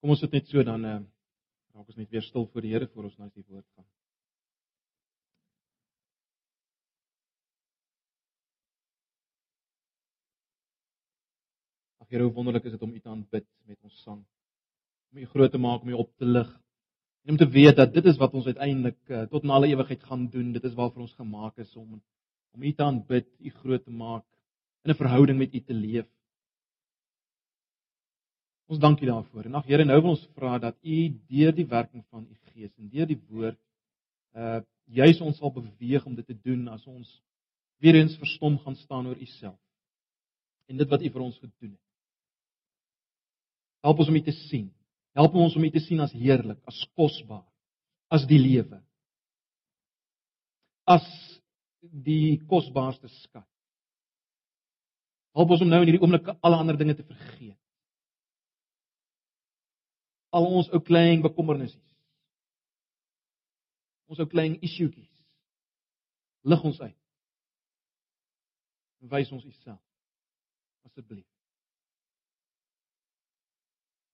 Kom ons sit net so dan uh raak ons net weer stil voor die Here voor ons na die woord gaan. Ag Here, hoe wonderlik is dit om U te aanbid met ons sang. Om U groot te maak, om U op te lig. En om te weet dat dit is wat ons uiteindelik uh, tot in alle ewigheid gaan doen. Dit is waarvoor ons gemaak is om om U te aanbid, U groot te maak, in 'n verhouding met U te leef. Ons dank U daarvoor. En ag Here, nou wil ons vra dat U deur die werking van U Gees en deur die woord uh juis ons sal beweeg om dit te doen as ons weer eens verstom gaan staan oor U self. En dit wat U vir ons gedoen het. Help ons om U te sien. Help ons om U te sien as heerlik, as kosbaar, as die lewe. As die kosbaarste skat. Help ons om nou in hierdie oomblik alle ander dinge te vergeet. Al ons ou klein bekommernisse. Ons ou klein issuetjies. Lig ons uit. Wys ons U self. Asseblief.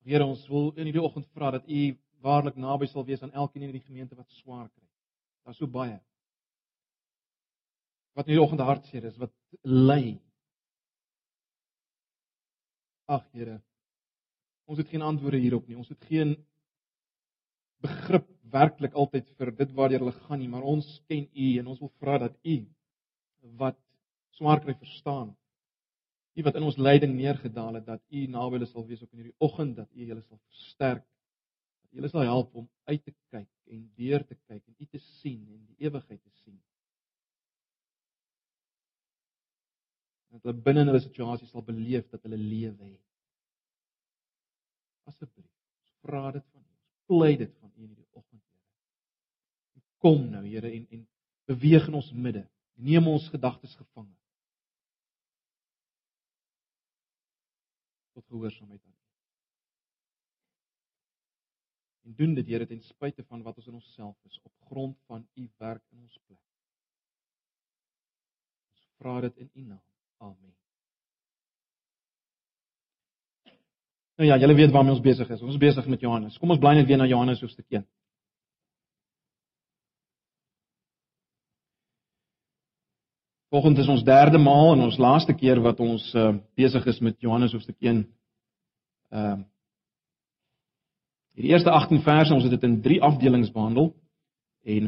Here, ons wil in hierdie oggend vra dat U waarlik naby sal wees aan elkeen in hierdie gemeente wat swaar kry. Daar's so baie. Wat in hierdie oggend hartseer is, wat ly. Ag Here, ons het geen antwoorde hierop nie. Ons het geen begrip werklik altyd vir dit waartoe hulle gaan nie, maar ons ken U en ons wil vra dat U wat swaar kry verstaan U wat in ons lyding neergedaal het dat U naby hulle sal wees op in hierdie oggend dat U hulle sal versterk. Dat U hulle sal help om uit te kyk en deur te kyk en U te sien en die ewigheid te sien. Dat hulle binne in hulle situasie sal beleef dat hulle lewe het. Asseblief, vra dit van U. Plei dit van U in hierdie oggend, Here. Kom nou, Here, en en beweeg in ons midde. Neem ons gedagtes gevange. tot gehoorsaamheid aan U. En doen dit Here ten spyte van wat ons in onsself is op grond van U werk in ons plek. Ons vra dit in U naam. Amen. Nou ja, julle weet waarmee ons besig is. Ons is besig met Johannes. Kom ons bly net weer na Johannes hoofstuk 1. Volgende is ons derde maal en ons laaste keer wat ons uh, besig is met Johannes hoofstuk 1. Ehm uh, Die eerste 18 verse, ons het dit in 3 afdelings behandel en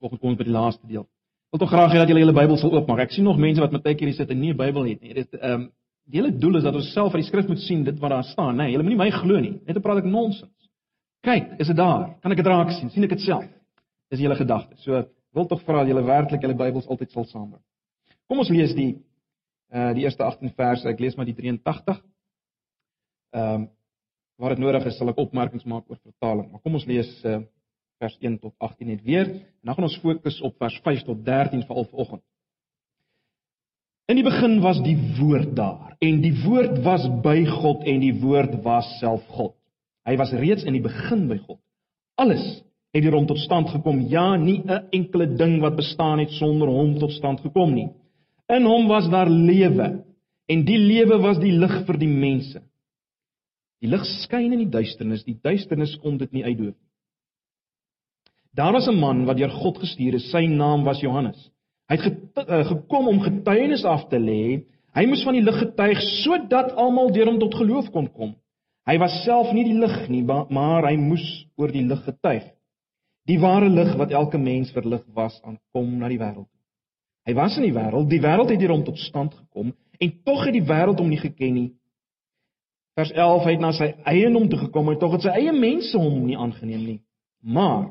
volgende kom ons by die laaste deel. Ek wil tog graag hê dat julle julle Bybel sal oopmaak. Ek sien nog mense wat met tyd hier sit en nie 'n Bybel het nie. Dit ehm um, die hele doel is dat ons self uit die skrif moet sien dit wat daar staan, né? Nee, julle moenie my glo nie. Net praat ek nonsens. Kyk, is dit daar? Kan ek dit raak sien? sien ek dit self? Dis julle gedagte. So wil tog vra dat julle werklik julle Bybels altyd sal saambring. Kom ons lees die uh die eerste 18 verse. Ek lees maar die 83. Ehm um, waar dit nodig is, sal ek opmerkings maak oor vertaling. Maar kom ons lees uh vers 1 tot 18 net weer. En dan gaan ons fokus op vers 5 tot 13 vir al vanoggend. In die begin was die woord daar en die woord was by God en die woord was self God. Hy was reeds in die begin by God. Alles het deur hom tot stand gekom. Ja, nie 'n enkele ding wat bestaan het sonder hom tot stand gekom nie. In hom was daar lewe en die lewe was die lig vir die mense. Die lig skyn in die duisternis, die duisternis kon dit nie uitdoof nie. Daar was 'n man wat deur God gestuur is. Sy naam was Johannes. Hy het uh, gekom om getuienis af te lê. Hy moes van die lig getuig sodat almal deur hom tot geloof kon kom. Hy was self nie die lig nie, maar hy moes oor die lig getuig. Die ware lig wat elke mens verlig was aan kom na die wêreld. Hy was in die wêreld, die wêreld het deur hom tot stand gekom en tog het die wêreld hom nie geken nie. Vers 11 hy het na sy eie naam toe gekom en tog het sy eie mense hom nie aangeneem nie. Maar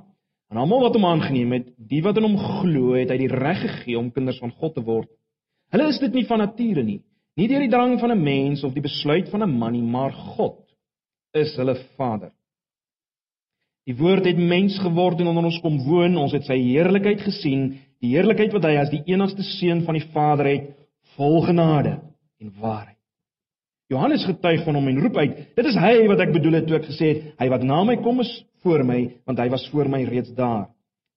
aan almal wat hom aangeneem het, die wat in hom glo, het hy die reg gegee om kinders van God te word. Hulle is dit nie van nature nie, nie deur die drang van 'n mens of die besluit van 'n man nie, maar God is hulle Vader. Die woord het mens geword en onder ons kom woon. Ons het sy heerlikheid gesien, die heerlikheid wat hy as die enigste seun van die Vader het, vol genade en waarheid. Johannes getuig van hom en roep uit: "Dit is hy wat ek bedoel het toe ek gesê het: Hy wat na my kom is voor my, want hy was voor my reeds daar."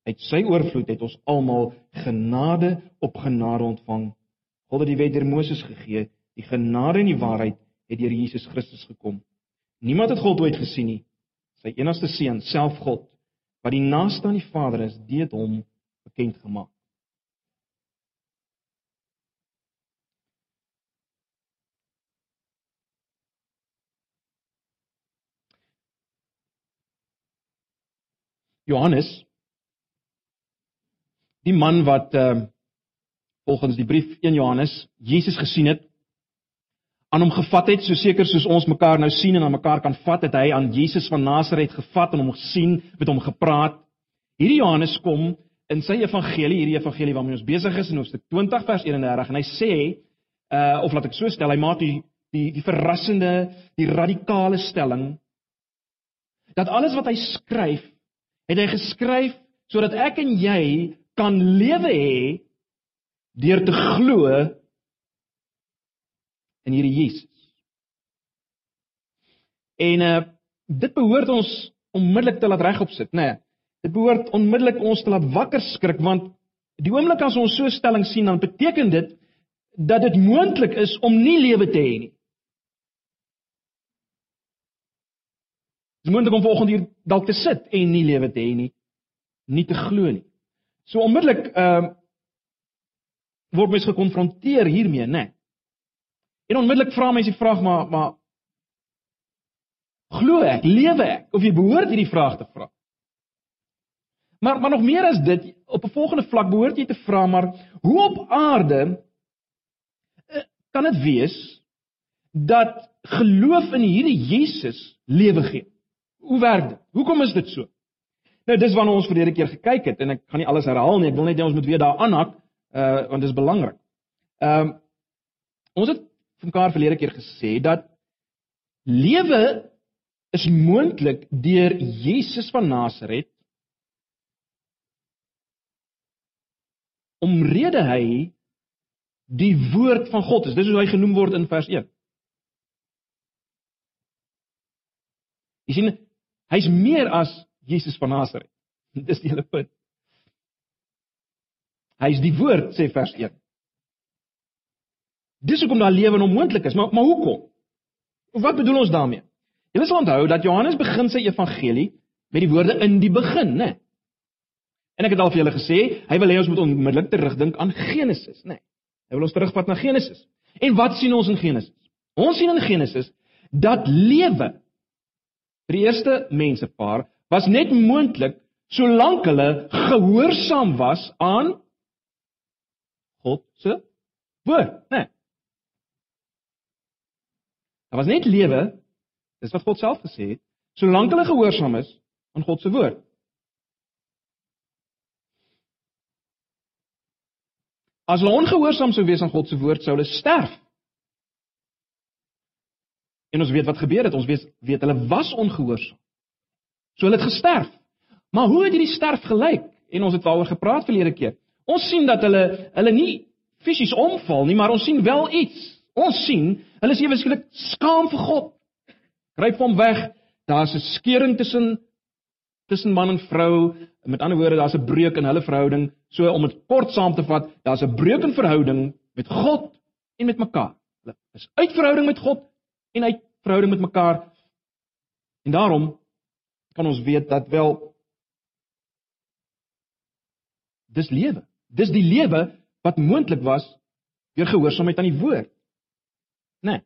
Uit sy oorvloed het ons almal genade op genade ontvang. God het die wet deur Moses gegee, die genade en die waarheid het deur Jesus Christus gekom. Niemand het God ooit gesien nie. Sy enigste seun, self God, wat die naaste aan die Vader is, het hom bekend gemaak. Johannes die man wat uh, volgens die brief 1 Johannes Jesus gesien het aan hom gevat het so seker soos ons mekaar nou sien en aan mekaar kan vat het hy aan Jesus van Nasaret gevat en hom gesien met hom gepraat. Hierdie Johannes kom in sy evangelie hierdie evangelie waarmee ons besig is in hoofstuk 20 vers 31 en hy sê uh, of laat ek so stel hy maak die die die verrassende die radikale stelling dat alles wat hy skryf het hy geskryf sodat ek en jy kan lewe hê deur te glo in hierdie Jesus. En uh dit behoort ons onmiddellik te laat regop sit, né? Nee, dit behoort onmiddellik ons te laat wakker skrik want die oomblik as ons so 'n stelling sien dan beteken dit dat dit moontlik is om nie lewe te hê nie. Dis moontlik om volgende hier dalk te sit en nie lewe te hê nie, nie te glo nie. So onmiddellik ehm uh, word mens gekonfronteer hiermee, né? Nee. En onmiddellik vra mense die vraag maar maar glo ek, lewe ek? Of jy behoort hierdie vraag te vra. Maar maar nog meer as dit, op 'n volgende vlak behoort jy te vra maar hoe op aarde eh, kan dit wees dat geloof in hierdie Jesus lewe gee? Hoe werk dit? Hoekom is dit so? Nou dis waarna ons verlede keer gekyk het en ek gaan nie alles herhaal nie. Ek wil net hê ons moet weer daar aanhak uh want dit is belangrik. Ehm um, ons het mekaar verlede keer gesê dat lewe is moontlik deur Jesus van Nasaret omrede hy die woord van God is. Dis hoe hy genoem word in vers 1. Jy sien, hy's meer as Jesus van Nasaret. Dis die hele punt. Hy's die woord sê vers 1. Dis hoekom daar lewe onmoontlik is, maar maar hoekom? Wat bedoel ons daarmee? Jy moet onthou dat Johannes begin sy evangelie met die woorde in die begin, né? En ek het al vir julle gesê, hy wil hê ons moet onmiddellik terugdink aan Genesis, né? Hy wil ons terugvat na Genesis. En wat sien ons in Genesis? Ons sien in Genesis dat lewe die eerste mensepaar was net moontlik solank hulle gehoorsaam was aan God se woord, né? Nee. Daar was net lewe, dis wat God self gesê het, solank hulle gehoorsaam is aan God se woord. As hulle ongehoorsaam sou wees aan God se woord, sou hulle sterf. En ons weet wat gebeur het. Ons weet weet hulle was ongehoorsaam. So hulle het gesterf. Maar hoe het hierdie sterf gelyk? En ons het daaroor gepraat verlede keer. Ons sien dat hulle hulle nie fisies omval nie, maar ons sien wel iets. Ons sien hulle is ewesklik skaam vir God. Gryp hom weg. Daar's 'n skeuring tussen tussen man en vrou. Met ander woorde, daar's 'n breuk in hulle verhouding. So om dit kort saam te vat, daar's 'n breuk in verhouding met God en met mekaar. Hulle is uit verhouding met God en uit verhouding met mekaar. En daarom kan ons weet dat wel dis lewe. Dis die lewe wat moontlik was deur gehoorsaamheid aan die woord. Né? Nee.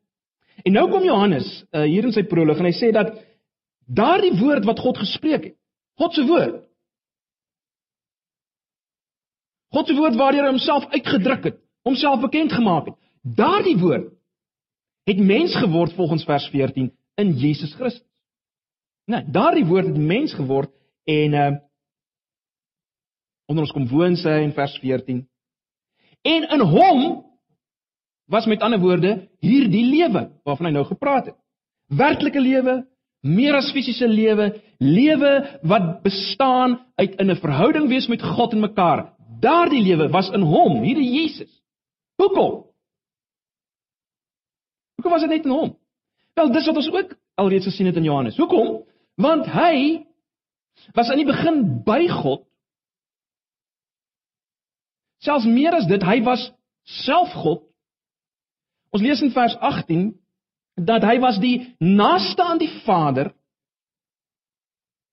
En nou kom Johannes uh, hier in sy proloog en hy sê dat daardie woord wat God gespreek het, God se woord. God se woord waardeur hy homself uitgedruk het, homself bekend gemaak het. Daardie woord het mens geword volgens vers 14 in Jesus Christus. Nee, daardie woord het mens geword en uh onder ons kom woon sy in vers 14. En in hom was met ander woorde hierdie lewe waarvan hy nou gepraat het. Werklike lewe, meer as fisiese lewe, lewe wat bestaan uit 'n verhouding wees met God en mekaar. Daardie lewe was in hom, hierdie Jesus. Hoekom? Hoekom was dit net in hom? Wel, dis wat ons ook alreeds gesien het in Johannes. Hoekom? Want hy was aan die begin by God. Selfs meer as dit, hy was self God. Ons lees in vers 18 dat hy was die naaste aan die Vader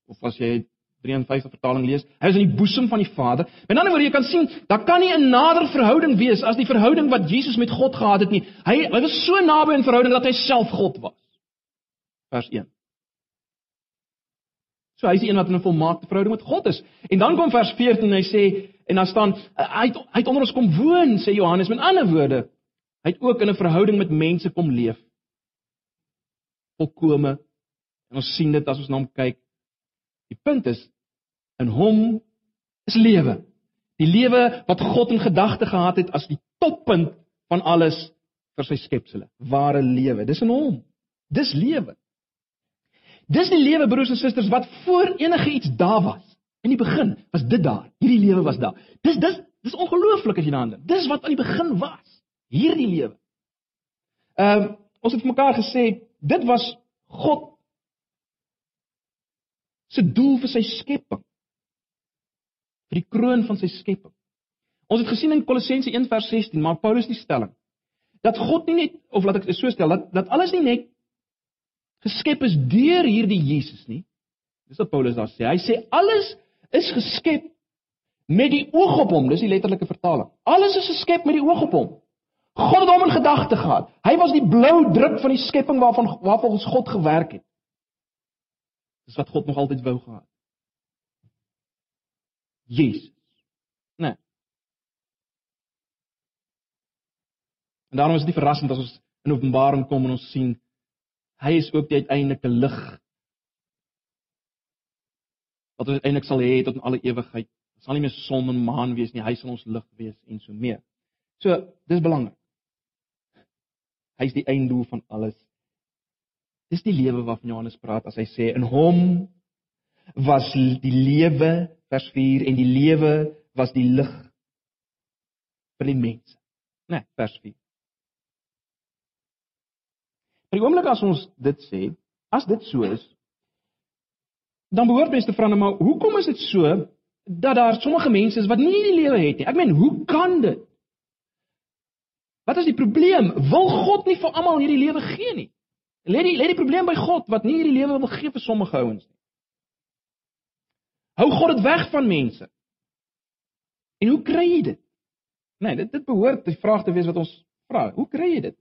of as jy 53 vertaling lees, hy is in die boesem van die Vader. Met ander woorde, jy kan sien, daar kan nie 'n nader verhouding wees as die verhouding wat Jesus met God gehad het nie. Hy hy was so naby in verhouding dat hy self God was. Vers 1. So hy is een wat in 'n volmaakte verhouding met God is. En dan kom vers 14 en hy sê en dan staan hy het, hy het onder ons kom woon, sê Johannes. Met ander woorde, hy het ook in 'n verhouding met mense kom leef. Volkome. En ons sien dit as ons na hom kyk. Die punt is in hom is lewe. Die lewe wat God in gedagte gehad het as die toppunt van alles vir sy skepsele. Ware lewe. Dis in hom. Dis lewe. Dis die lewe broers en susters wat voor enige iets daar was. In die begin was dit daar. Hierdie lewe was daar. Dis dis dis ongelooflik as jy daaraan dink. Dis wat aan die begin was. Hierdie lewe. Ehm uh, ons het mekaar gesê dit was God se doel vir sy skepping. Vir die kroon van sy skepping. Ons het gesien in Kolossense 1:16 maak Paulus die stelling dat God nie net of laat ek dit so stel dat dat alles nie net geskep is deur hierdie Jesus nie. Dis wat Paulus daar sê. Hy sê alles is geskep met die oog op hom. Dis die letterlike vertaling. Alles is geskep met die oog op hom. God het hom in gedagte gehad. Hy was die blou druk van die skepping waarvan waarvolgens God gewerk het. Dis wat God nog altyd wou gehad. Jesus. Nee. En daarom is dit verrassend as ons in Openbaring kom en ons sien Hy is ook die uiteindelike lig wat ons uiteindelik sal hê tot in alle ewigheid. Dit sal nie meer son en maan wees nie, hy sal ons lig wees en so meer. So, dis belangrik. Hy is die einddoel van alles. Dis die lewe waarvan Johannes praat as hy sê in hom was die lewe vers 4 en die lewe was die lig vir die mense. Nee, vers 4. Vir die oomblik as ons dit sê, as dit so is, dan behoort mense te vra nou maar hoekom is dit so dat daar sommige mense is wat nie die lewe het nie? Ek meen, hoe kan dit? Wat is die probleem? Wil God nie vir almal hierdie lewe gee nie? Lê die lê die probleem by God wat nie hierdie lewe wil gee vir sommige ouens nie. Hou God dit weg van mense. En hoe kry jy dit? Nee, dit dit behoort die vraag te wees wat ons vra. Hoe kry jy dit?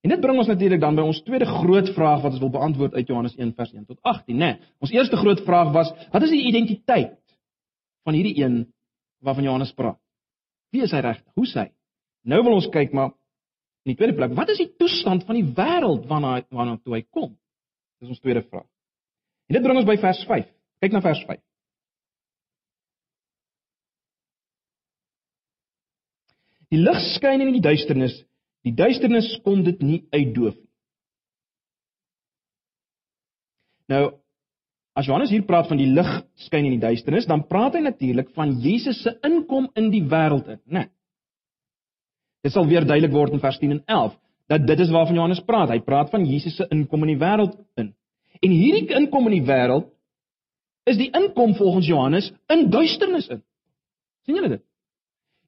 En dit bring ons natuurlik dan by ons tweede groot vraag wat ons wil beantwoord uit Johannes 1 vers 1 tot 18, né? Nee, ons eerste groot vraag was: Wat is die identiteit van hierdie een waarvan Johannes praat? Wie is hy regtig? Hoe is hy? Nou wil ons kyk maar in die tweede plek, wat is die toestand van die wêreld waarna waarna toe hy kom? Dis ons tweede vraag. En dit bring ons by vers 5. Kyk na vers 5. Die lig skyn in die duisternis Die duisternis kon dit nie uitdoof nie. Nou as Johannes hier praat van die lig skyn in die duisternis, dan praat hy natuurlik van Jesus se inkom in die wêreld in, né? Nee. Dit sal weer duidelik word in vers 10 en 11 dat dit is waarvan Johannes praat. Hy praat van Jesus se inkom in die wêreld in. En hierdie inkom in die wêreld is die inkom volgens Johannes in duisternis in. sien julle dit?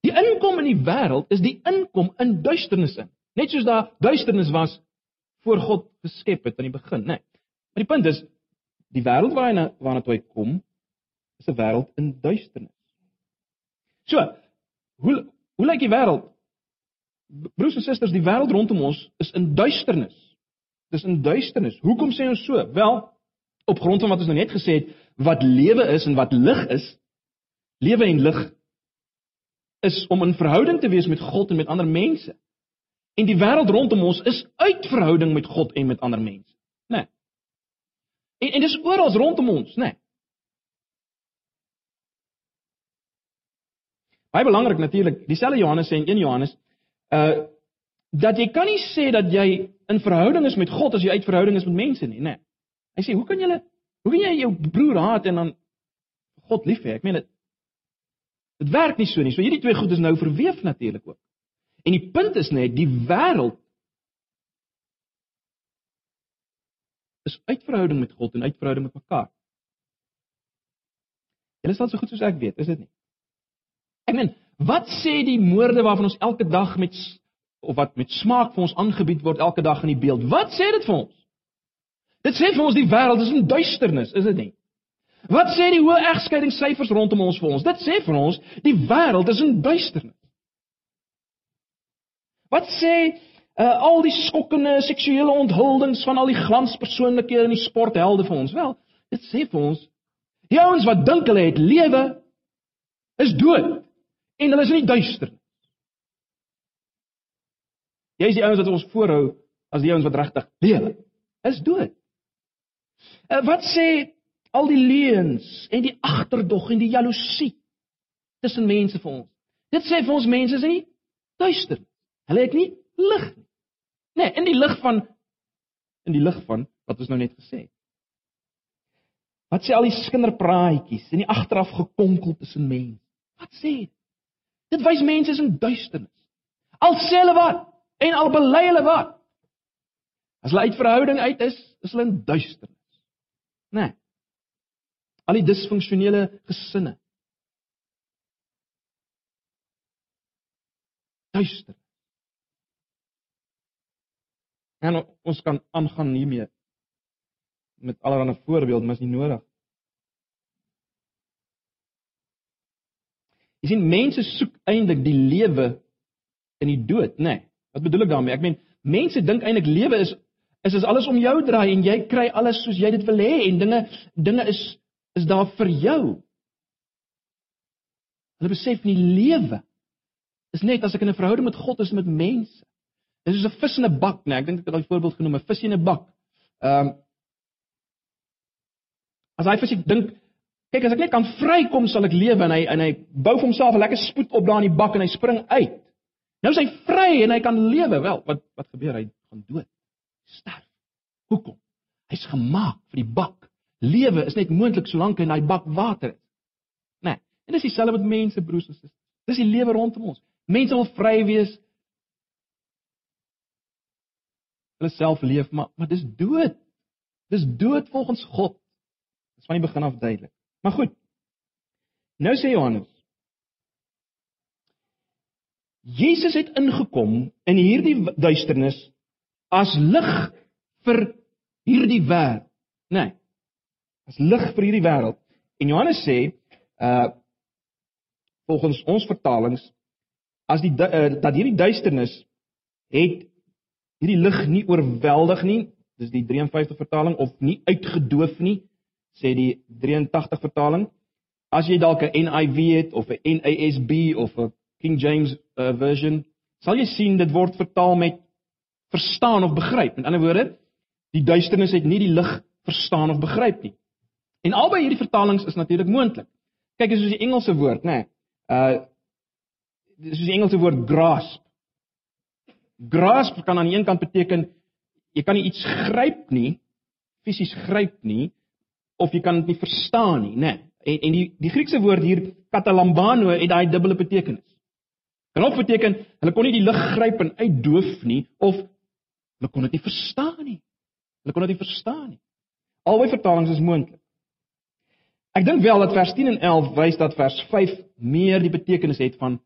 Die inkom in die wêreld is die inkom in duisternis in. Net soos daar duisternis was voor God geskep het aan die begin, né? Nee. Maar die punt is die wêreld waarna waarna toe hy kom is 'n wêreld in duisternis. So, hoe hoe lyk die wêreld? Broers en susters, die wêreld rondom ons is in duisternis. Dis in duisternis. Hoekom sê ons so? Wel, op grond van wat ons nou net gesê het, wat lewe is en wat lig is, lewe en lig is om in verhouding te wees met God en met ander mense. En die wêreld rondom ons is uit verhouding met God en met ander mense, né? Nee. En en dis oral rondom ons, né? Nee. Baie belangrik natuurlik, dieselfde Johannes sê in 1 Johannes, uh dat jy kan nie sê dat jy in verhouding is met God as jy uit verhouding is met mense nie, né? Nee. Hy sê, hoe kan jy hoe kan jy jou broer haat en dan God lief hê? Ek meen dit Dit werk nie so nie. So hierdie twee goed is nou verweef natuurlik ook. En die punt is net die wêreld is uitverhouding met God en uitverhouding met mekaar. Julle sal so goed soos ek weet, is dit nie? Ek meen, wat sê die moorde waarvan ons elke dag met of wat met smaak vir ons aangebied word elke dag in die beeld. Wat sê dit vir ons? Dit sê vir ons die wêreld is in duisternis, is dit nie? Wat sê die hoë egskeidingssyfers rondom ons vir ons? Dit sê vir ons die wêreld is in duisternis. Wat sê uh, al die skokkende seksuele onthullings van al die glanspersoonlikhede in die sporthelde vir ons? Wel, dit sê vir ons die ouens wat dink hulle het lewe is dood en hulle is in die duisternis. Jy is die ouens wat ons voorhou as die ouens wat regtig lewe. Is dood. Uh, wat sê al die leuns en die agterdog en die jaloesie tussen mense vir ons? Dit sê vir ons mense is nie duister. Hulle het nie lig nie. Nee, in die lig van in die lig van wat ons nou net gesê het. Wat sê al die skinderpraatjies en die agteraf gekonkel tussen mense? Wat sê dit? Dit wys mense is in duisternis. Al sê hulle wat, En al bely hulle wat? As hulle uit verhouding uit is, is hulle in duisternis. Né? Nee. Al die disfunksionele gesinne. Duister. En ons kan aangaan hiermee met allerlei voorbeelde, maar is nie nodig. Jy sien mense soek eintlik die lewe in die dood, né? Nee. Wat bedoel ek daarmee? Ek meen mense dink eintlik lewe is is as alles om jou draai en jy kry alles soos jy dit wil hê en dinge dinge is is daar vir jou. Hulle besef nie lewe is net as ek in 'n verhouding met God is met mense. Dit is soos 'n vis in 'n bak, nee, ek dink ek het daai voorbeeld genoem, 'n vis in 'n bak. Ehm um, As hy vir sy dink, kyk as ek net kan vrykom sal ek lewe en hy en hy bou vir homself 'n lekker spoed op daar in die bak en hy spring uit. Nou is hy vry en hy kan lewe. Wel, wat wat gebeur? Hy gaan dood. Sterf. Hoekom? Hy's gemaak vir die bak. Lewe is net moontlik solank hy in daai bak water is. Né? Nee. En dis dieselfde met mense, broers en susters. Dis die lewe rondom ons. Mense wil vry wees. Hulle self leef, maar maar dis dood. Dis dood volgens God. Dis van die begin af duidelik. Maar goed. Nou sê Johannes Jesus het ingekom in hierdie duisternis as lig vir hierdie wêreld, nê? Nee, as lig vir hierdie wêreld. En Johannes sê, uh volgens ons vertalings as die uh, dat hierdie duisternis het hierdie lig nie oorweldig nie, dis die 53 vertaling of nie uitgedoof nie, sê die 83 vertaling. As jy dalk 'n NIV het of 'n NASB of 'n King James uh, version, sal jy sien dit word vertaal met verstaan of begryp. Met ander woorde, die duisternis het nie die lig verstaan of begryp nie. En albei hierdie vertalings is natuurlik moontlik. Kyk, is soos die Engelse woord, nê? Nee, uh soos die Engelse woord grasp. Grasp kan aan die een kant beteken jy kan nie iets gryp nie, fisies gryp nie, of jy kan dit nie verstaan nie, nê? Nee. En en die die Griekse woord hier katalambano het daai dubbele betekenis. Kan ook beteken hulle kon nie die lig gryp en uitdoof nie of hulle kon dit nie verstaan nie. Hulle kon dit nie verstaan nie. Albei vertalings is moontlik. Ek dink wel dat vers 10 en 11 wys dat vers 5 meer die betekenis het van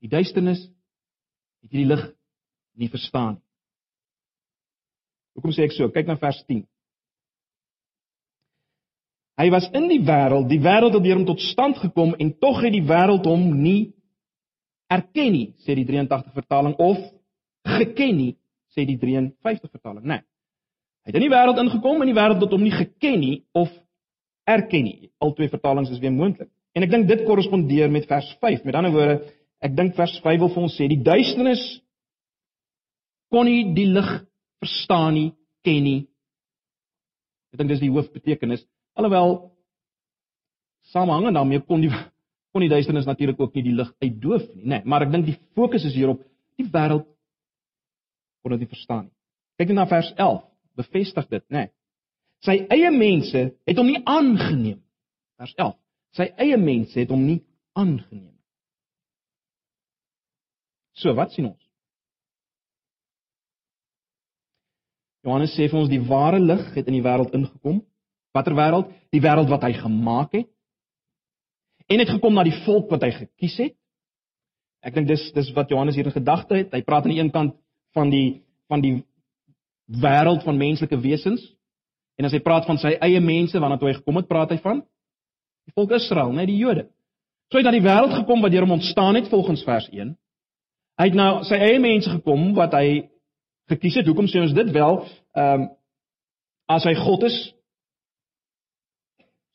die duisternis het jy die lig nie verstaan nie. Hoekom sê ek so? Kyk na vers 10. Hy was in die wêreld, die wêreld het deur hom tot stand gekom en tog het die wêreld hom nie erken nie, sê die 83 vertaling of geken nie, sê die 53 vertaling. Nee. Hy het in die wêreld ingekom en die wêreld het hom nie geken nie of erken nie. Al twee vertalings is weer moontlik. En ek dink dit korrespondeer met vers 5. Met ander woorde, ek dink vers 5 wil vir ons sê die duisternis kon nie die lig verstaan nie, ken nie. Ek dink dis die hoofbetekenis. Alhoewel samehang daarmee kon die kon die duisternis natuurlik ook nie die lig uitdoof nie, nê, nee, maar ek dink die fokus is hierop die wêreld kon dit nie verstaan nie. Kyk net na vers 11, bevestig dit, nê. Nee. Sy eie mense het hom nie aangeneem. Vers 11. Sy eie mense het hom nie aangeneem. So, wat sien ons? Johannes sê vir ons die ware lig het in die wêreld ingekom. Watter wêreld? Die wêreld wat hy gemaak het en het gekom na die volk wat hy gekies het. Ek dink dis dis wat Johannes hier in gedagte het. Hy praat aan die een kant van die van die wêreld van menslike wesens en as hy praat van sy eie mense waarna toe hy gekom het, praat hy van die volk Israel, net die Jode. So hy het na die wêreld gekom wat deur hom ontstaan het volgens vers 1. Hy het nou sy eie mense gekom wat hy gekies het. Hoekom sê ons dit wel? Ehm um, as hy God is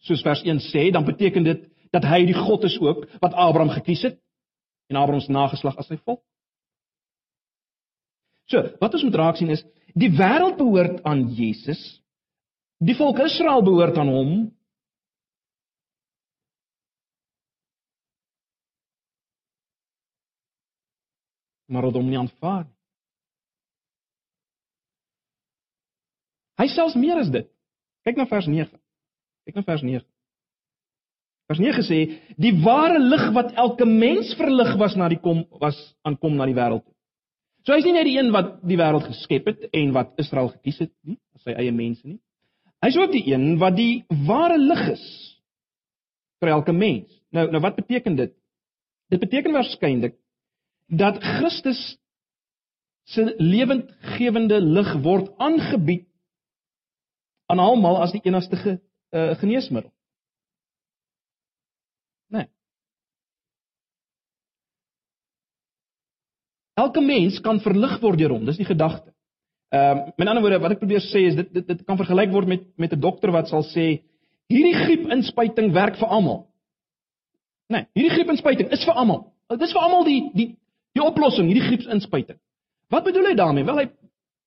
soos vers 1 sê, dan beteken dit dat hy die God is ook wat Abraham gekies het en Abraham se nageslag as sy volk. So, wat ons moet raak sien is die wêreld behoort aan Jesus. Die volk Israel behoort aan hom. Maar hom nie aanvaar nie. Hy selfs meer as dit. Kyk na vers 9. Kyk na vers 9. Vers 9 sê die ware lig wat elke mens verlig was na die kom was aankom na die wêreld. So hy's nie net die een wat die wêreld geskep het en wat Israel gekies het nie, as sy eie mense nie. Hy's ook die een wat die ware lig is vir elke mens. Nou nou wat beteken dit? Dit beteken waarskynlik dat Christus se lewendgewende lig word aangebied aan almal as die enigste ge, uh, geneesmiddel. Nee. Elke mens kan verlig word deur hom, dis die gedagte. Ehm uh, met ander woorde wat ek probeer sê is dit dit, dit kan vergelyk word met met 'n dokter wat sal sê hierdie griepinspuiting werk vir almal. Nee, hierdie griepinspuiting is vir almal. Dit is vir almal die die die oplossing, hierdie griepinspuiting. Wat bedoel hy daarmee? Wel hy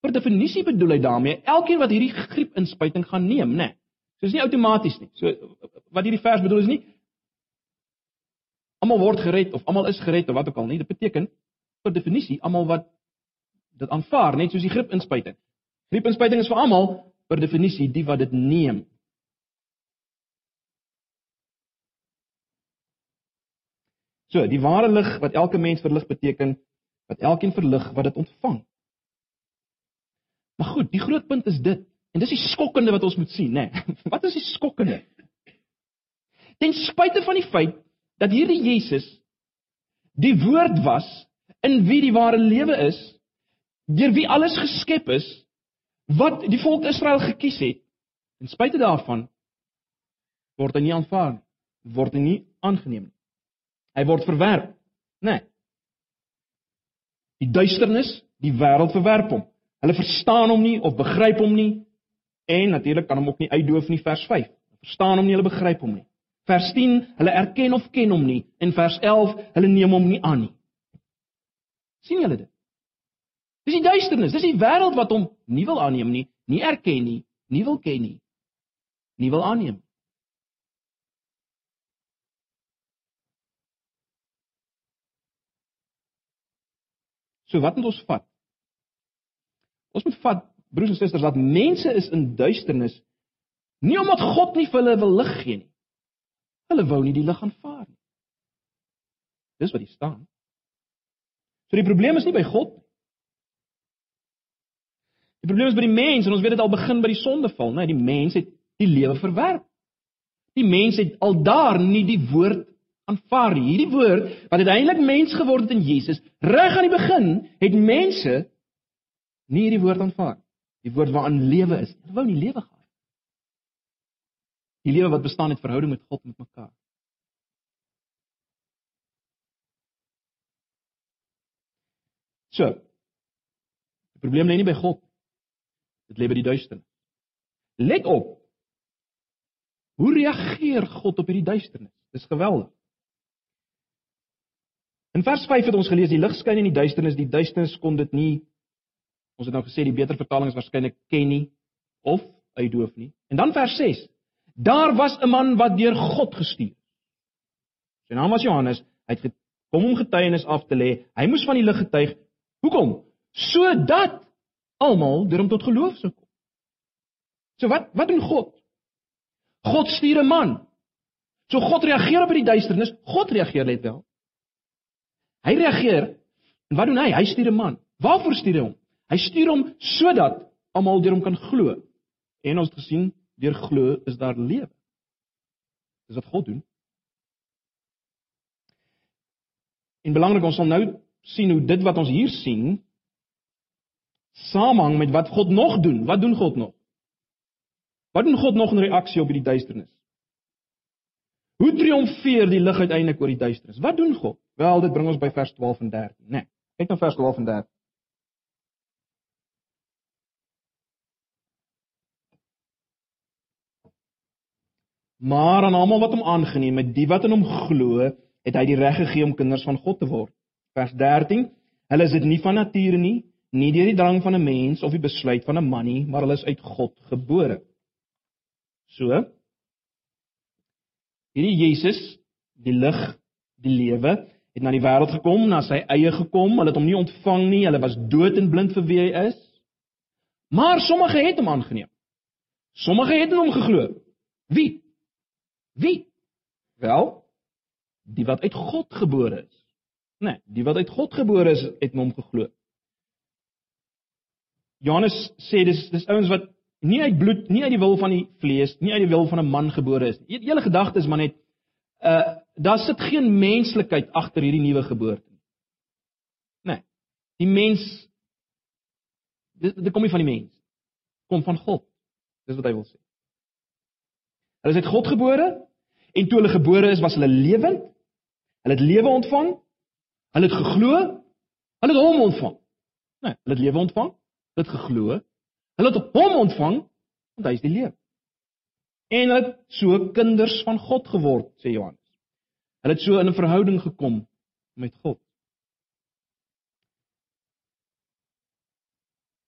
per definisie bedoel hy daarmee elkeen wat hierdie griepinspuiting gaan neem, nê. Nee. So dis nie outomaties nie. So wat hierdie vers bedoel is nie almal word gered of almal is gered of wat ook al nie. Dit beteken per definisie almal wat dit aanvaar, net soos die griepinspuiting. Griepinspuiting is vir almal per definisie die wat dit neem. So, die ware lig wat elke mens verlig beteken wat elkeen verlig wat dit ontvang. Maar goed, die groot punt is dit en dis die skokkende wat ons moet sien, nê. Nee. Wat is die skokkende? Ten spyte van die feit dat hierdie Jesus die woord was in wie die ware lewe is, deur wie alles geskep is, wat die volk Israel gekies het, ten spyte daarvan word hy nie aanvaar nie, word hy nie aangeneem nie. Hy word verwerp, né? Nee. Die duisternis, die wêreld verwerp hom. Hulle verstaan hom nie of begryp hom nie en natuurlik kan hom ook nie uitdoof nie vers 5. Verstaan hom nie, hulle begryp hom nie. Vers 10, hulle erken of ken hom nie en vers 11, hulle neem hom nie aan nie. sien julle dit? Dis die duisternis, dis die wêreld wat hom nie wil aanneem nie, nie erken nie, nie wil ken nie, nie wil aanneem. So wat moet ons vat? Ons moet vat broers en susters dat mense is in duisternis nie omdat God nie vir hulle wil lig gee nie. Hulle wou nie die lig aanvaar nie. Dis wat hier staan. So die probleem is nie by God nie. Die probleem is by die mens en ons weet dit al begin by die sondeval, né? Die mens het die lewe verwerp. Die mens het al daar nie die woord aanvaar nie. Hierdie woord wat uiteindelik mens geword het in Jesus, reg aan die begin het mense nie hierdie woord aanvaar. Die woord waarin lewe is. Hulle wou nie lewe gehad. Die lewe wat bestaan uit verhouding met God met mekaar. So. Die probleem lê nie by God. Dit lê by die duisternis. Let op. Hoe reageer God op hierdie duisternis? Dis geweldig. In vers 5 het ons gelees die lig skyn in die duisternis, die duisternis kon dit nie Ons het nou gesê die beter vertaling is waarskynlik ken nie of uitdoof nie. En dan vers 6. Daar was 'n man wat deur God gestuur is. Sy naam was Johannes. Hy het gekom om getuienis af te lê. Hy moes van die lig getuig. Hoekom? Sodat almal deur hom tot geloof sou kom. So wat wat doen God? God stuur 'n man. So God reageer op die duisternis. God reageer net wel. Hy reageer. En wat doen hy? Hy stuur 'n man. Waarvoor stuur hy hom? Hy stuur hom sodat almal deur hom kan glo. En ons het gesien, deur glo is daar lewe. Dis wat God doen. En belangrik, ons sal nou sien hoe dit wat ons hier sien samehang met wat God nog doen. Wat doen God nog? Wat doen God nog in reaksie op hierdie duisternis? Hoe triomfeer die lig uiteindelik oor die duisternis? Wat doen God? Wel, dit bring ons by vers 12 en 13, né? Nee, kyk na vers 12 en 13. Maar aan almal wat hom aangeneem het, die wat in hom glo, het hy die reg gegee om kinders van God te word. Vers 13: Hulle is dit nie van nature nie, nie deur die drang van 'n mens of die besluit van 'n man nie, maar hulle is uit God gebore. So Hierdie Jesus, die lig, die lewe, het na die wêreld gekom, na sy eie gekom, hulle het hom nie ontvang nie, hulle was dood en blind vir wie hy is. Maar sommige het hom aangeneem. Sommige het in hom geglo. Wie? Wie? Wel, die wat uit God gebore is. Nee, die wat uit God gebore is, het in hom geglo. Johannes sê dis dis ouens wat nie uit bloed, nie uit die wil van die vlees, nie uit die wil van 'n man gebore is nie. Julle gedagte is maar net uh daar sit geen menslikheid agter hierdie nuwe geboorte nie. Nee. Die mens dit, dit kom nie van die mens. Kom van God. Dis wat hy wil sê. Hulle is uit God gebore en toe hulle gebore is, was hulle lewend. Hulle het lewe ontvang. Hulle het geglo. Hulle het hom ontvang. Nee, hulle het lewe ontvang. Hulle het geglo. Hulle het hom ontvang want hy is die lewe. En hulle het so kinders van God geword, sê Johannes. Hulle het so in 'n verhouding gekom met God.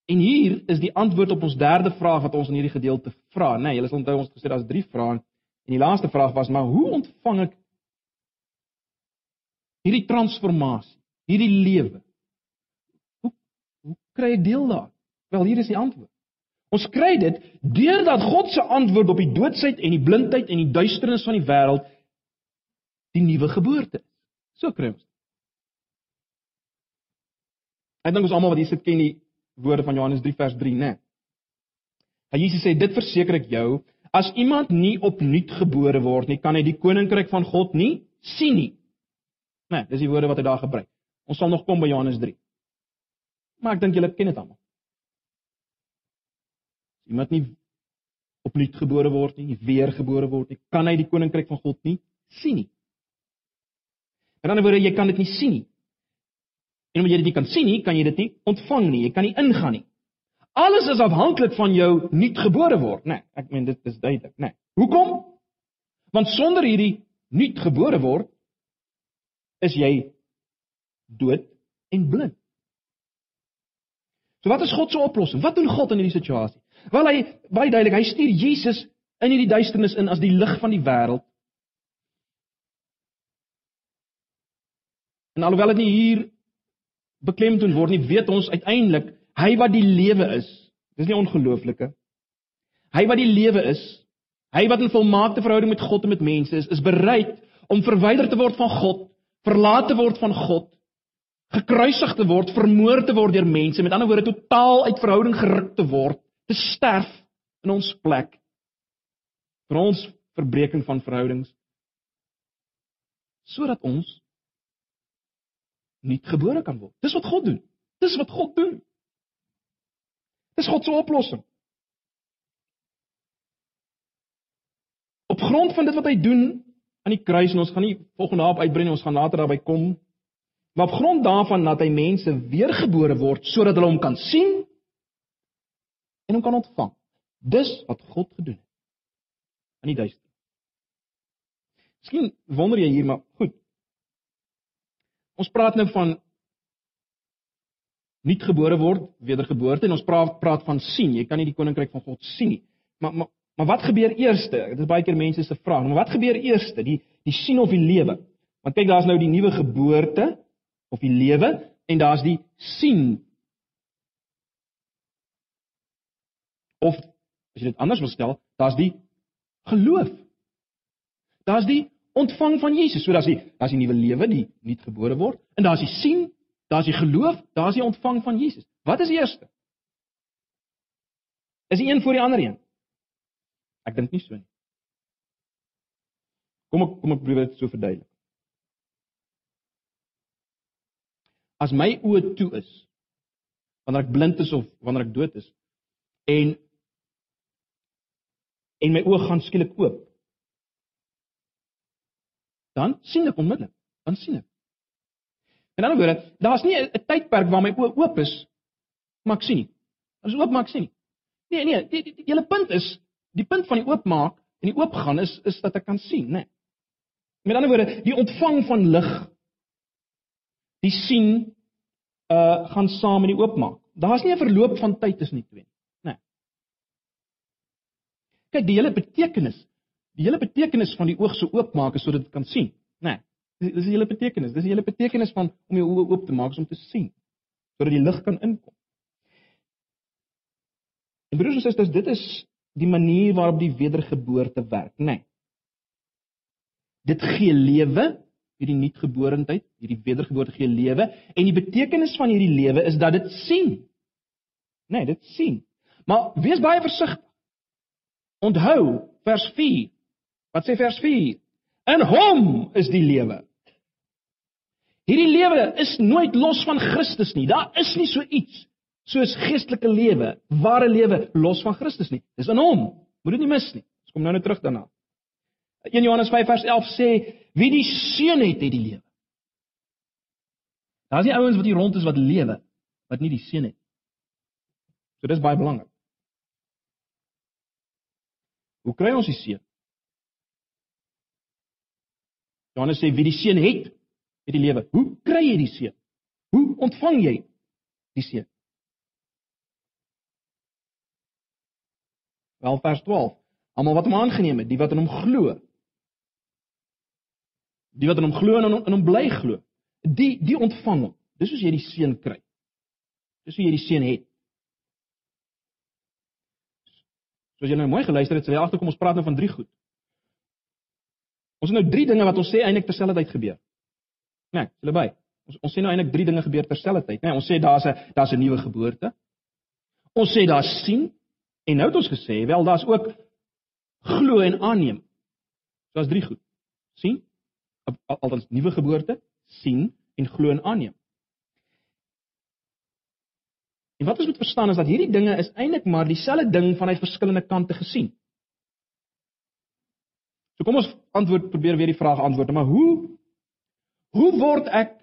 En hier is die antwoord op ons derde vraag wat ons in hierdie gedeelte vra. Nee, julle sal onthou ons gesê daar's drie vrae. En die laaste vraag was maar hoe ontvang ek hierdie transformasie, hierdie lewe? Hoe hoe kry ek deel daaraan? Wel, hier is die antwoord. Ons kry dit deurdat God se antwoord op die doodsheid en die blindheid en die duisternis van die wêreld die nuwe geboorte is. So kry ons. Ek dink ons almal wat hier sit ken die woorde van Johannes 3 vers 3, né? Nee. Jesus sê dit verseker ek jou, as iemand nie opnuut gebore word nie, kan hy die koninkryk van God nie sien nie. Nee, dis die woorde wat hy daar gebruik. Ons sal nog kom by Johannes 3. Maar ek dink julle ken dit almal. Iemand nie opnuut gebore word nie, weergebore word nie, kan hy die koninkryk van God nie sien nie. In 'n ander woorde, jy kan dit nie sien nie. En omdat jy dit nie kan sien nie, kan jy dit nie ontvang nie. Jy kan nie ingaan nie. Alles is afhanklik van jou nuutgebore word, né? Nee, ek meen dit is duidelik, né? Nee. Hoekom? Want sonder hierdie nuutgebore word is jy dood en blind. So wat is God se oplossing? Wat doen God in hierdie situasie? Wel hy baie duidelik, hy stuur Jesus in hierdie duisternis in as die lig van die wêreld. En alhoewel dit nie hier beklemtoon word nie, weet ons uiteindelik hy wat die lewe is. Dis nie ongelooflike. Hy wat die lewe is, hy wat in volmaakte verhouding met God en met mense is, is bereid om verwyder te word van God, verlaat te word van God, gekruisig te word, vermoor te word deur mense, met ander woorde totaal uit verhouding geruk te word, te sterf in ons plek vir ons verbreeking van verhoudings sodat ons nuut gebore kan word. Dis wat God doen. Dis wat God doen. Dis God se oplossing. Op grond van dit wat hy doen aan die kruis en ons gaan nie volgende daarop uitbrei nie, ons gaan later daarby kom. Maar op grond daarvan dat hy mense weergebore word sodat hulle hom kan sien en hom kan ontvang. Dis wat God gedoen het. In die duister. Miskien wonder jy hier maar goed. Ons praat nou van nuutgebore word, wedergeboorte en ons praat praat van sien. Jy kan nie die koninkryk van God sien nie. Maar maar maar wat gebeur eerste? Dit is baie keer mense se vraag. Maar wat gebeur eerste? Die die sien of die lewe? Want kyk, daar's nou die nuwe geboorte of die lewe en daar's die sien. Of as jy dit anders wil stel, daar's die geloof. Daar's die ontvang van Jesus. So daar's die daar's die nuwe lewe, die nuutgebore word, en daar's die sien, daar's die geloof, daar's die ontvang van Jesus. Wat is eerste? Is die een voor die ander een? Ek dink nie so nie. Kom ek kom ek probeer dit so verduidelik. as my oë toe is, wanneer ek blind is of wanneer ek dood is en en my oë gaan skielik oop, dan sien ek onmiddellik, dan sien ek. In ander woorde, daar's nie 'n tydperk waar my oë oop is maar ek sien nie. As oop maak sien nie. Nee, nee, die, die, die hele punt is, die punt van die oopmaak en die oopgaan is is dat ek kan sien, né? Nee. Met ander woorde, die ontvang van lig die sien uh gaan saam met die oopmaak. Daar's nie 'n verloop van tyd tussen die twee nie, né? Nee. Kyk, die hele betekenis, die hele betekenis van die oog se oopmaak is sodat dit kan sien, né? Nee. Dis die hele betekenis. Dis die hele betekenis van om jou oë oop te maak om te sien sodat die lig kan inkom. En broers en susters, dit is die manier waarop die wedergeboorte werk, né? Nee. Dit gee lewe, hierdie nuutgeborendheid, hierdie wedergeboorte gee lewe en die betekenis van hierdie lewe is dat dit sien. Nee, dit sien. Maar wees baie versigtig. Onthou vers 4. Wat sê vers 4? In hom is die lewe. Hierdie lewe is nooit los van Christus nie. Daar is nie so iets soos geestelike lewe, ware lewe los van Christus nie. Dis in hom. Moet dit nie mis nie. Ons kom nou net terug daarna. 1 Johannes 5 vers 11 sê wie die seun het, het die lewe. Daar's nie ouens wat hier rond is wat lewe wat nie die seun het. So dis baie belangrik. Hoe kry ons die seun? Johannes sê wie die seun het, het die lewe. Hoe kry jy die seun? Hoe ontvang jy die seun? Wel vers 12. Almal wat hom aangeneem het, die wat in hom glo. Die wat in hom glo en in hom, in hom bly glo. Die die ontvang hom. Dis hoe jy die seën kry. Dis hoe jy die seën het. Soos jy nou mooi geluister het, sê jy agterkom ons praat nou van drie goed. Ons het nou drie dinge wat ons sê eintlik terselfdertyd gebeur. Nee, hulle by. Ons ons sê nou eintlik drie dinge gebeur terselfdertyd, nê? Nee, ons sê daar's 'n daar's 'n nuwe geboorte. Ons sê daar's sien En nou het ons gesê, wel daar's ook glo en aanneem. So as drie goed. sien? Althans nuwe geboorte, sien en glo en aanneem. En wat ons moet verstaan is dat hierdie dinge is eintlik maar dieselfde ding vanuit verskillende kante gesien. So kom ons antwoord probeer weer die vraag antwoord, maar hoe hoe word ek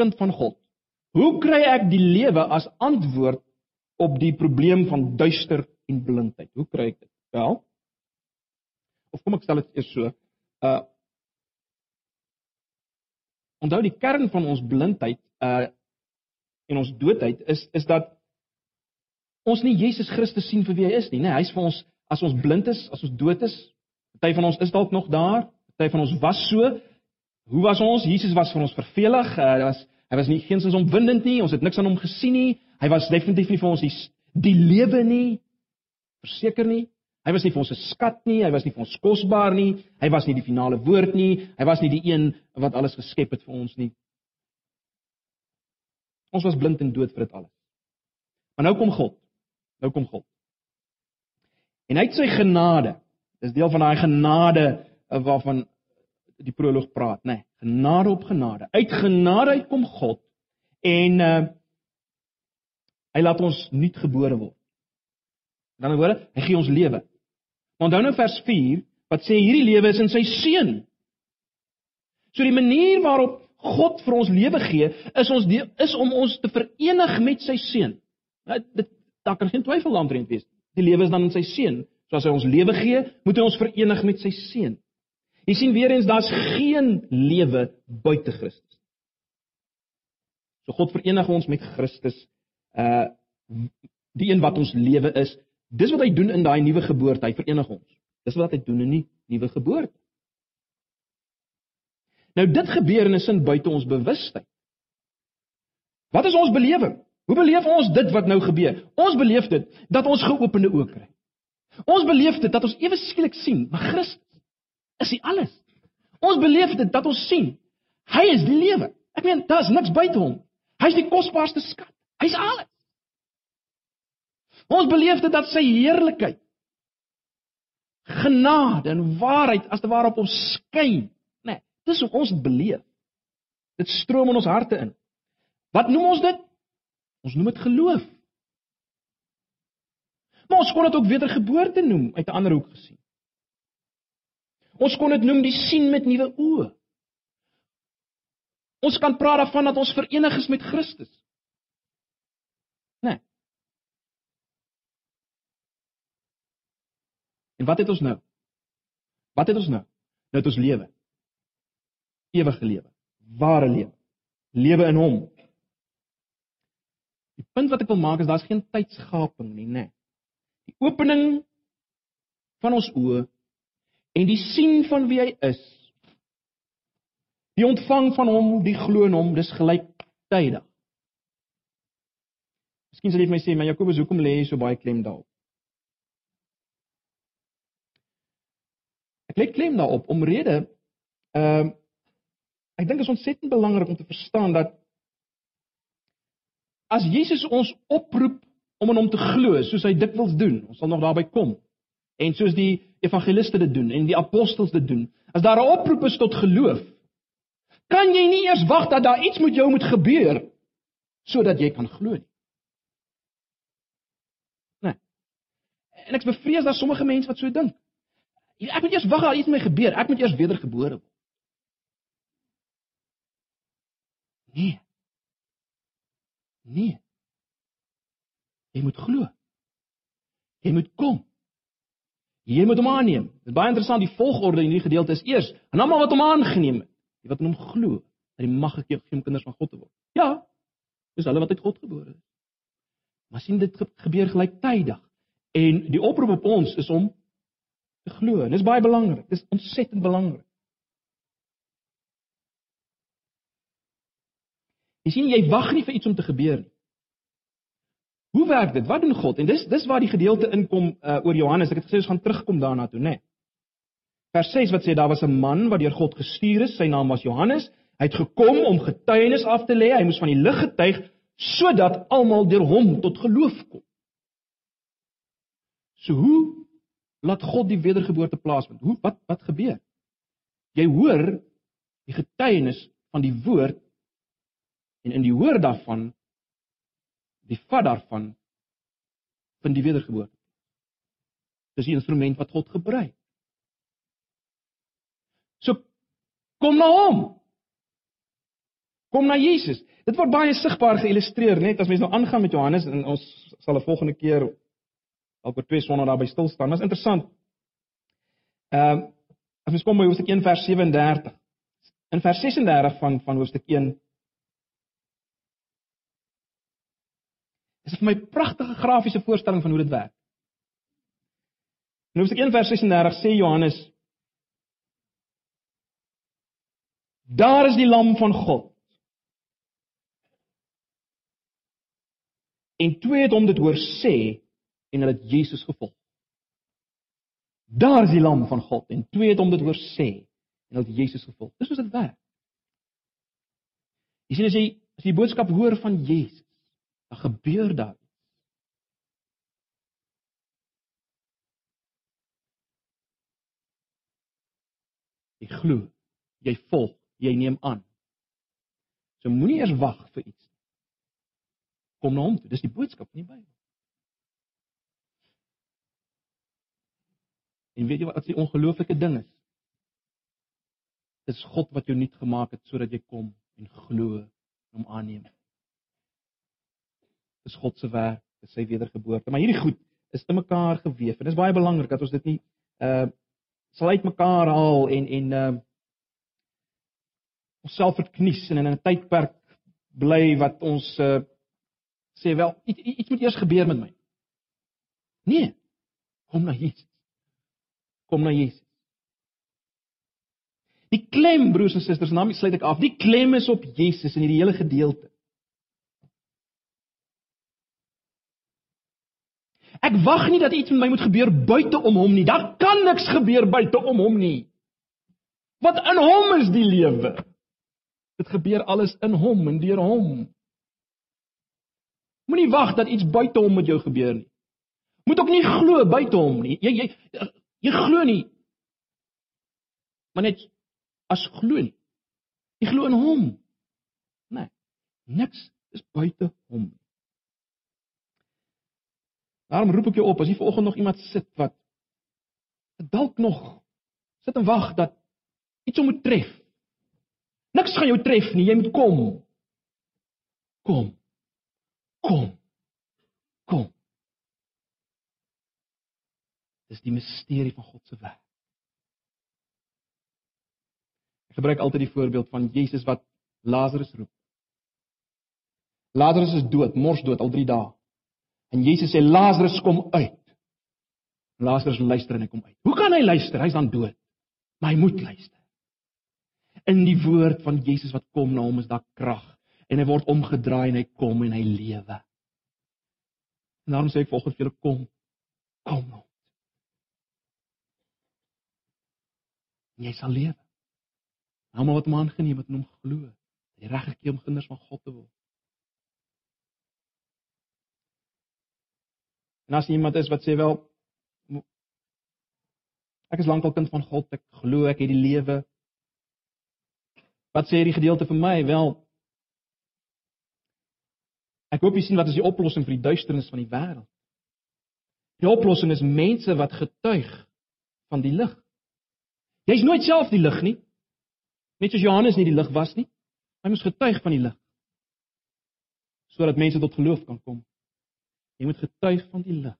kind van God? Hoe kry ek die lewe as antwoord op die probleem van duister en blindheid. Hoe kry ek dit? Wel, of kom ek stel dit eers so, uh Onthou die kern van ons blindheid uh en ons doodheid is is dat ons nie Jesus Christus sien vir wie hy is nie, né? Nee, Hy's vir ons as ons blind is, as ons dood is. Party van ons is dalk nog daar, party van ons was so. Hoe was ons? Jesus was vir ons vervelig. Uh, hy was hy was nie geensins omwindend nie. Ons het niks aan hom gesien nie. Hy was definitief nie vir ons die die lewe nie verseker nie. Hy was nie vir ons 'n skat nie, hy was nie vir ons kosbaar nie, hy was nie die finale woord nie, hy was nie die een wat alles geskep het vir ons nie. Ons was blind en dood vir dit alles. Maar nou kom God. Nou kom God. En hy het sy genade. Dis deel van daai genade eh, waarvan die proloog praat, nê. Nee, genade op genade. Uit genade kom God en uh hy laat ons nuut gebore word. In woorde, hy gee ons lewe. Onthou nou vers 4 wat sê hierdie lewe is in sy seun. So die manier waarop God vir ons lewe gee, is ons die, is om ons te verenig met sy seun. Nou dit daar kan geen twyfel daaroor wees. Die lewe is dan in sy seun. So as hy ons lewe gee, moet hy ons verenig met sy seun. Jy sien weer eens daar's geen lewe buite Christus. So God verenig ons met Christus uh die een wat ons lewe is Dis wat hy doen in daai nuwe geboorte, hy verenig ons. Dis wat hy doen in die nuwe geboorte. Nou dit gebeur in 'n sin buite ons bewustheid. Wat is ons belewing? Hoe beleef ons dit wat nou gebeur? Ons beleef dit dat ons geopende oë kry. Ons beleef dit dat ons ewe skielik sien, maar Christus is die alles. Ons beleef dit dat ons sien. Hy is die lewe. Ek meen, daar's niks buite hom. Hy's die kosbaarste skat. Hy's alles. Ons beleef dit dat sy heerlikheid genade en waarheid as te ware op ons skyn? Nee, dis hoe ons dit beleef. Dit stroom in ons harte in. Wat noem ons dit? Ons noem dit geloof. Maar ons kon dit ook wedergeboorte noem uit 'n ander hoek gesien. Ons kon dit noem die sien met nuwe oë. Ons kan praat daarvan dat ons verenig is met Christus. Nee. En wat het ons nou? Wat het ons nou? Nou het ons lewe. Ewige lewe. Ware lewe. Lewe in hom. Die punt wat ek wil maak is daar's geen tydsgaping nie, nê. Nee. Die opening van ons oë en die sien van wie hy is. Die ontvang van hom, die glo in hom, dis gelyktydig. Miskien sal jy vir my sê, maar Jakobus, hoekom lê jy so baie klem daarop? Ek lê klem daarop omrede ehm uh, ek dink is ontsettend belangrik om te verstaan dat as Jesus ons oproep om in hom te glo, soos hy dikwels doen, ons sal nog daarby kom. En soos die evangeliste dit doen en die apostels dit doen, as daar 'n oproep is tot geloof, kan jy nie eers wag dat daar iets met jou moet gebeur sodat jy kan glo nie. Nee. En ek bevrees dat sommige mense wat so dink. Ek moet eers wag dat iets met my gebeur, ek moet eers wedergebore word. Nee. Nee. Jy moet glo. Jy moet kom. Jy moet hom aanneem. Dit is baie interessant die volgorde in hierdie gedeelte is eers en almal wat hom aangeneem het, die wat in hom glo, dat die mag gegee om kinders van God te word. Ja. Dis hulle wat uit God gebore is. Maar sien dit gebeur gelyktydig en die oproep op ons is om te glo. Dis baie belangrik. Dis ontsettend belangrik. Jy sien jy wag nie vir iets om te gebeur nie. Hoe werk dit? Wat doen God? En dis dis waar die gedeelte inkom uh, oor Johannes. Ek het gesê ons gaan terugkom daarna toe, né? Nee. Vers 6 wat sê daar was 'n man wat deur God gestuur is. Sy naam was Johannes. Hy het gekom om getuienis af te lê. Hy moes van die lig getuig sodat almal deur hom tot geloof kom. So hoe laat God die wedergeboorte plaasvind? Hoe wat wat gebeur? Jy hoor die getuienis van die woord en in die hoor daarvan die vat daarvan van die wedergeboorte. Dis die instrument wat God gebruik. So kom na hom. Kom na Jesus. Dit word baie sigbaar geillustreer net as mens nou aangaan met Johannes en ons sal 'n volgende keer alper twee sonder daarby stil staan. Dit is interessant. Ehm uh, as ons kom by hoofstuk 1 vers 37. In vers 36 van van hoofstuk 1 Dis vir my pragtige grafiese voorstelling van hoe dit werk. In Hoofstuk 1 vers 36 sê Johannes: Daar is die lam van God. En twee het hom dit hoor sê en hulle het Jesus gevolg. Daar is die lam van God en twee het hom dit hoor sê en hulle het Jesus gevolg. Dis hoe dit werk. Jy sien as jy as jy die boodskap hoor van Jesus dan gebeur daar iets. Jy glo, jy volg, jy neem aan. So moenie eers wag vir iets nie. Kom na hom toe, dis die boodskap van die Bybel. En weet jy wat die ongelooflike ding is? Dis God wat jou nuut gemaak het sodat jy kom en glo en hom aanneem is God se werk, dis sy wedergeboorte. Maar hierdie goed is te mekaar gewewe. En dit is baie belangrik dat ons dit nie uh sal uitmekaar haal en en uh onsself verknies en in 'n tydperk bly wat ons uh sê wel iets, iets moet eers gebeur met my. Nee. Kom na Jesus. Kom na Jesus. Die klem broers en susters, nou sluit ek af. Die klem is op Jesus in hierdie hele gedeelte. Ek wag nie dat iets met my moet gebeur buite om hom nie. Daar kan niks gebeur buite om hom nie. Wat in hom is die lewe. Dit gebeur alles in hom en deur hom. Moenie wag dat iets buite hom met jou gebeur nie. Moet ook nie glo buite hom nie. Jy jy jy glo nie. Maar net as glo nie. Jy glo in hom. Nee. Niks Dis buite hom. Daarom roep ek jou op as jy vanoggend nog iemand sit wat dalk nog sit en wag dat iets hom moet tref. Niks gaan jou tref nie, jy moet kom. Kom. Kom. Kom. Dis die misterie van God se werk. Ek gebruik altyd die voorbeeld van Jesus wat Lazarus roep. Lazarus is dood, mors dood al 3 dae. En Jesus sê Lazarus kom uit. Lazarus luister en hy kom uit. Hoe kan hy luister? Hy's dan dood. Maar hy moet luister. In die woord van Jesus wat kom na hom is daar krag en hy word omgedraai en hy kom en hy lewe. En daarom sê ek volgens julle kom kom nou. Jy sal lewe. Almal wat hom aangeneem het en hom glo, die reg gekry om kinders van God te word. En as iemand is wat sê wel ek is lankal kind van God, ek glo ek het die lewe. Wat sê hierdie gedeelte vir my? Wel Ek hoop jy sien wat is die oplossing vir die duisternis van die wêreld. Die oplossing is mense wat getuig van die lig. Jy's nooit self die lig nie. Net soos Johannes nie die lig was nie. Hy moes getuig van die lig. Sodat mense tot geloof kan kom. Jy moet getuig van die lig.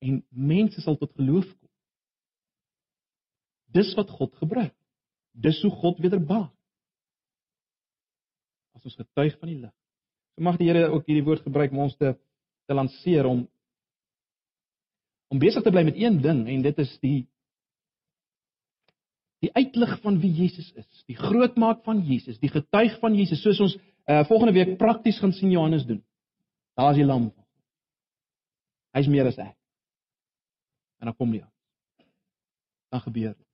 En mense sal tot geloof kom. Dis wat God gebruik. Dis hoe God wederbaar. As ons getuig van die lig. So mag die Here ook hierdie woord gebruik om ons te te lanseer om om besig te bly met een ding en dit is die die uitlig van wie Jesus is, die grootmaak van Jesus, die getuig van Jesus, soos ons uh, volgende week prakties gaan sien Johannes doen. Daar is die lam. Hy's meer as ek. En dan kom die aan. Dan gebeur dit.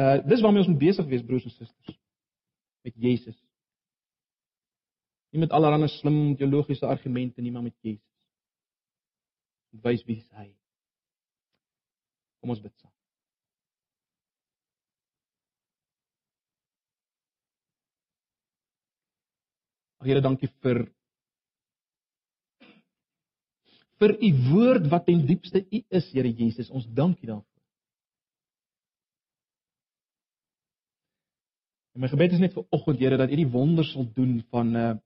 Uh dis waarmee ons moet besig wees broers en susters. Met Jesus. Nie met allerlei slim teologiese argumente nie, maar met Jesus. Wys wie hy is. Kom ons bid saam. Here, dankie vir vir u woord wat ten diepste u is, Here Jesus. Ons dank u daarvoor. En my gebed is net vir oggend, Here, dat u die wonder sal doen van uh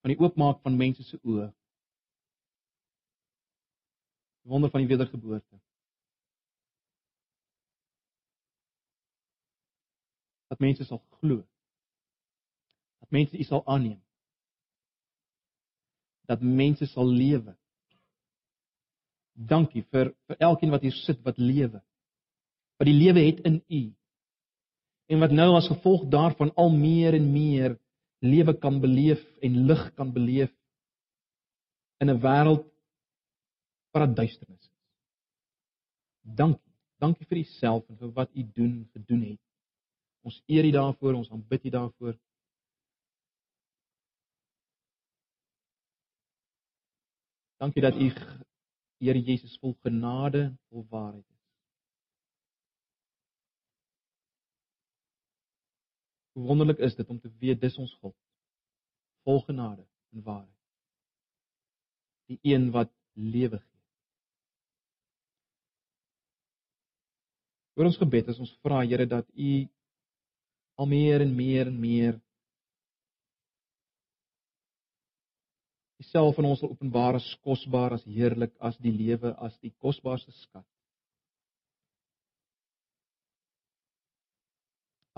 van die oopmaak van mense se oë. Wonder van die wedergeboorte. Dat mense sal glo mense u sal aanneem. Dat mense sal lewe. Dankie vir vir elkeen wat hier sit wat lewe. Wat die lewe het in u. En wat nou as gevolg daarvan al meer en meer lewe kan beleef en lig kan beleef in 'n wêreld dit duisternis is. Dankie. Dankie vir u self en vir wat u doen gedoen het. Ons eer u daarvoor, ons aanbid u daarvoor. Dankie dat U Here Jesus vol genade en vol waarheid is. Hoe wonderlik is dit om te weet dis ons God. Vol genade en waarheid. Die een wat lewe gee. Vir ons gebed is ons vra Here dat U al meer en meer en meer self in ons sal openbaar as kosbaar, as heerlik, as die lewe, as die kosbaarste skat.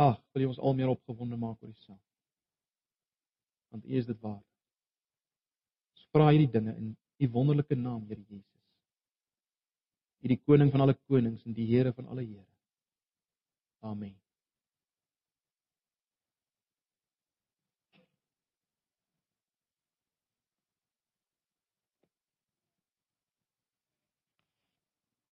Ag, wil jy ons al meer opgewonde maak oor Uself. Want U is dit waar. Ons vra hierdie dinge in U wonderlike naam, Here Jesus. U die koning van alle konings en die Here van alle Here. Amen.